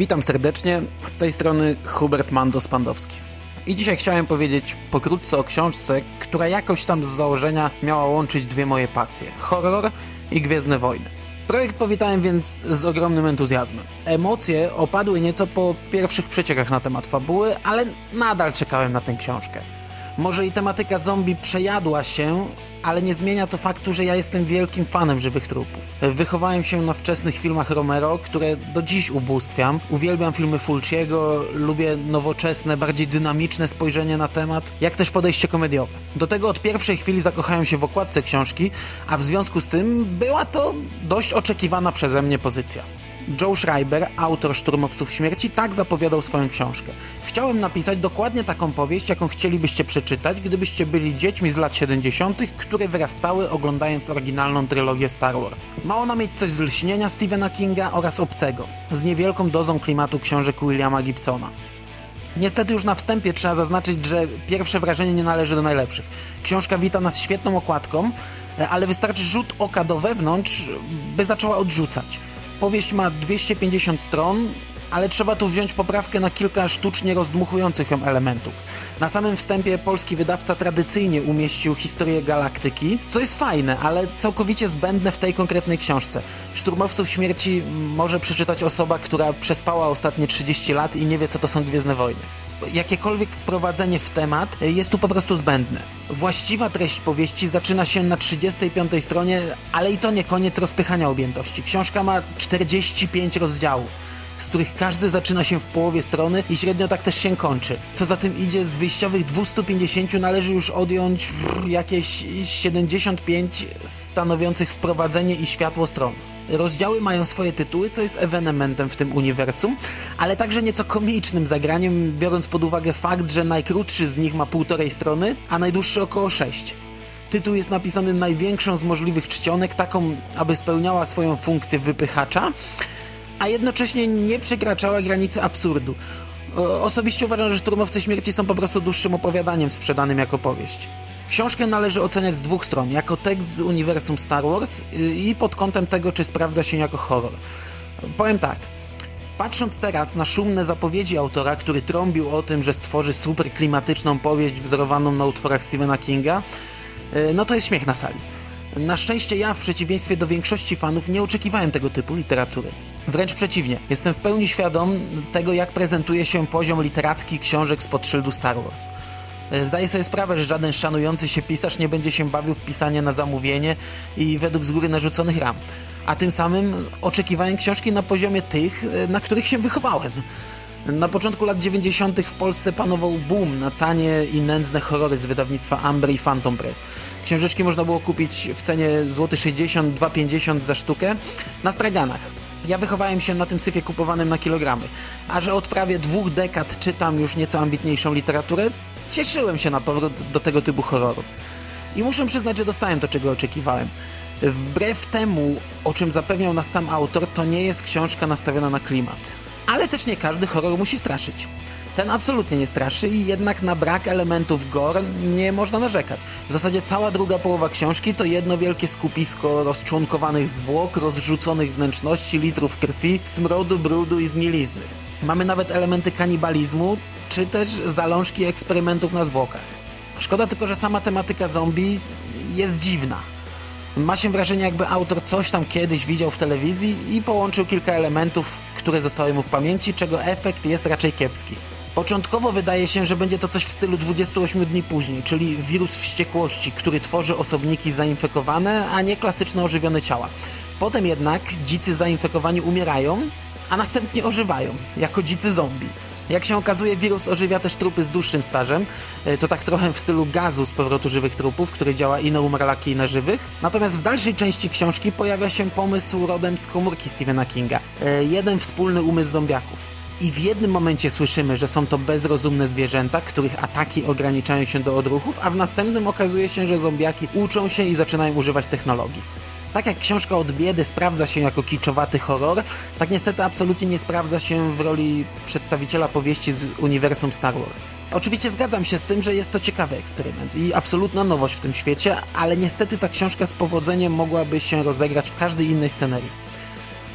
Witam serdecznie, z tej strony Hubert Mando-Spandowski. I dzisiaj chciałem powiedzieć pokrótce o książce, która jakoś tam z założenia miała łączyć dwie moje pasje: horror i Gwiezdne Wojny. Projekt powitałem więc z ogromnym entuzjazmem. Emocje opadły nieco po pierwszych przeciekach na temat fabuły, ale nadal czekałem na tę książkę. Może i tematyka zombie przejadła się, ale nie zmienia to faktu, że ja jestem wielkim fanem żywych trupów. Wychowałem się na wczesnych filmach Romero, które do dziś ubóstwiam. Uwielbiam filmy Fulciego, lubię nowoczesne, bardziej dynamiczne spojrzenie na temat, jak też podejście komediowe. Do tego od pierwszej chwili zakochałem się w okładce książki, a w związku z tym była to dość oczekiwana przeze mnie pozycja. Joe Schreiber, autor Szturmowców Śmierci, tak zapowiadał swoją książkę. Chciałem napisać dokładnie taką powieść, jaką chcielibyście przeczytać, gdybyście byli dziećmi z lat 70., które wyrastały oglądając oryginalną trylogię Star Wars. Ma ona mieć coś z lśnienia Stephena Kinga oraz Obcego, z niewielką dozą klimatu książek Williama Gibsona. Niestety już na wstępie trzeba zaznaczyć, że pierwsze wrażenie nie należy do najlepszych. Książka wita nas świetną okładką, ale wystarczy rzut oka do wewnątrz, by zaczęła odrzucać. Powieść ma 250 stron, ale trzeba tu wziąć poprawkę na kilka sztucznie rozdmuchujących ją elementów. Na samym wstępie polski wydawca tradycyjnie umieścił historię galaktyki, co jest fajne, ale całkowicie zbędne w tej konkretnej książce. Szturmowców śmierci może przeczytać osoba, która przespała ostatnie 30 lat i nie wie, co to są Gwiezdne Wojny jakiekolwiek wprowadzenie w temat jest tu po prostu zbędne. Właściwa treść powieści zaczyna się na 35 stronie, ale i to nie koniec rozpychania objętości. Książka ma 45 rozdziałów z których każdy zaczyna się w połowie strony i średnio tak też się kończy. Co za tym idzie, z wyjściowych 250 należy już odjąć jakieś 75 stanowiących wprowadzenie i światło stron. Rozdziały mają swoje tytuły, co jest ewenementem w tym uniwersum, ale także nieco komicznym zagraniem, biorąc pod uwagę fakt, że najkrótszy z nich ma półtorej strony, a najdłuższy około sześć. Tytuł jest napisany największą z możliwych czcionek, taką, aby spełniała swoją funkcję wypychacza, a jednocześnie nie przekraczała granicy absurdu. Osobiście uważam, że Szturmowcy Śmierci są po prostu dłuższym opowiadaniem sprzedanym jako powieść. Książkę należy oceniać z dwóch stron, jako tekst z uniwersum Star Wars i pod kątem tego, czy sprawdza się jako horror. Powiem tak. Patrząc teraz na szumne zapowiedzi autora, który trąbił o tym, że stworzy super klimatyczną powieść wzorowaną na utworach Stephena Kinga, y, no to jest śmiech na sali. Na szczęście ja, w przeciwieństwie do większości fanów, nie oczekiwałem tego typu literatury. Wręcz przeciwnie, jestem w pełni świadom tego, jak prezentuje się poziom literacki książek spod szyldu Star Wars. Zdaję sobie sprawę, że żaden szanujący się pisarz nie będzie się bawił w pisanie na zamówienie i według z góry narzuconych ram. A tym samym oczekiwałem książki na poziomie tych, na których się wychowałem. Na początku lat 90. w Polsce panował boom na tanie i nędzne horrory z wydawnictwa Amber i Phantom Press. Książeczki można było kupić w cenie złoty 60, 2,50 za sztukę na straganach. Ja wychowałem się na tym syfie kupowanym na kilogramy, a że od prawie dwóch dekad czytam już nieco ambitniejszą literaturę, cieszyłem się na powrót do tego typu horroru. I muszę przyznać, że dostałem to, czego oczekiwałem. Wbrew temu, o czym zapewniał nas sam autor, to nie jest książka nastawiona na klimat. Ale też nie każdy horror musi straszyć. Ten absolutnie nie straszy i jednak na brak elementów gore nie można narzekać. W zasadzie cała druga połowa książki to jedno wielkie skupisko rozczłonkowanych zwłok, rozrzuconych wnętrzności, litrów krwi, smrodu, brudu i zgnilizny. Mamy nawet elementy kanibalizmu, czy też zalążki eksperymentów na zwłokach. Szkoda tylko, że sama tematyka zombie jest dziwna. Ma się wrażenie, jakby autor coś tam kiedyś widział w telewizji i połączył kilka elementów, które zostały mu w pamięci, czego efekt jest raczej kiepski. Początkowo wydaje się, że będzie to coś w stylu 28 dni później, czyli wirus wściekłości, który tworzy osobniki zainfekowane, a nie klasyczne ożywione ciała. Potem jednak dzicy zainfekowani umierają, a następnie ożywają, jako dzicy zombie. Jak się okazuje, wirus ożywia też trupy z dłuższym stażem. E, to tak trochę w stylu gazu z powrotu żywych trupów, który działa i na umarlaki, i na żywych. Natomiast w dalszej części książki pojawia się pomysł rodem z komórki Stephena Kinga. E, jeden wspólny umysł zombiaków. I w jednym momencie słyszymy, że są to bezrozumne zwierzęta, których ataki ograniczają się do odruchów, a w następnym okazuje się, że zombiaki uczą się i zaczynają używać technologii. Tak jak książka od biedy sprawdza się jako kiczowaty horror, tak niestety absolutnie nie sprawdza się w roli przedstawiciela powieści z uniwersum Star Wars. Oczywiście zgadzam się z tym, że jest to ciekawy eksperyment i absolutna nowość w tym świecie, ale niestety ta książka z powodzeniem mogłaby się rozegrać w każdej innej scenerii.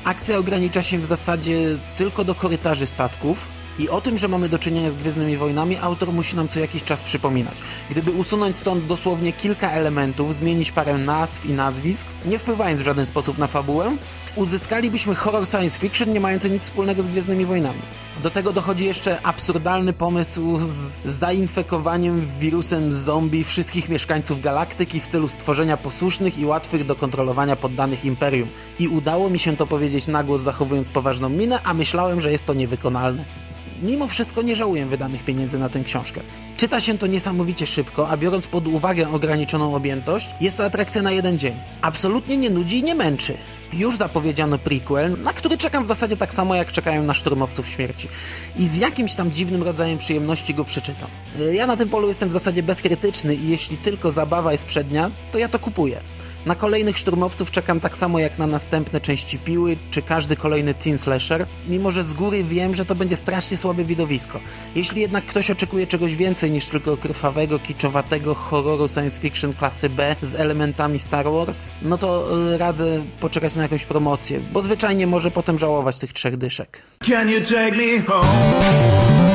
Akcja ogranicza się w zasadzie tylko do korytarzy statków, i o tym, że mamy do czynienia z Gwiezdnymi Wojnami, autor musi nam co jakiś czas przypominać. Gdyby usunąć stąd dosłownie kilka elementów, zmienić parę nazw i nazwisk, nie wpływając w żaden sposób na fabułę, uzyskalibyśmy horror science fiction nie mający nic wspólnego z Gwiezdnymi Wojnami. Do tego dochodzi jeszcze absurdalny pomysł z zainfekowaniem wirusem zombie wszystkich mieszkańców galaktyki w celu stworzenia posłusznych i łatwych do kontrolowania poddanych imperium. I udało mi się to powiedzieć na głos, zachowując poważną minę, a myślałem, że jest to niewykonalne mimo wszystko nie żałuję wydanych pieniędzy na tę książkę. Czyta się to niesamowicie szybko, a biorąc pod uwagę ograniczoną objętość, jest to atrakcja na jeden dzień. Absolutnie nie nudzi i nie męczy. Już zapowiedziano prequel, na który czekam w zasadzie tak samo jak czekają na Szturmowców Śmierci. I z jakimś tam dziwnym rodzajem przyjemności go przeczytam. Ja na tym polu jestem w zasadzie bezkrytyczny i jeśli tylko zabawa jest przednia, to ja to kupuję. Na kolejnych szturmowców czekam tak samo jak na następne części piły, czy każdy kolejny teen slasher, mimo że z góry wiem, że to będzie strasznie słabe widowisko. Jeśli jednak ktoś oczekuje czegoś więcej niż tylko krwawego, kiczowatego horroru science fiction klasy B z elementami Star Wars, no to y, radzę poczekać na jakąś promocję, bo zwyczajnie może potem żałować tych trzech dyszek. Can you take me home?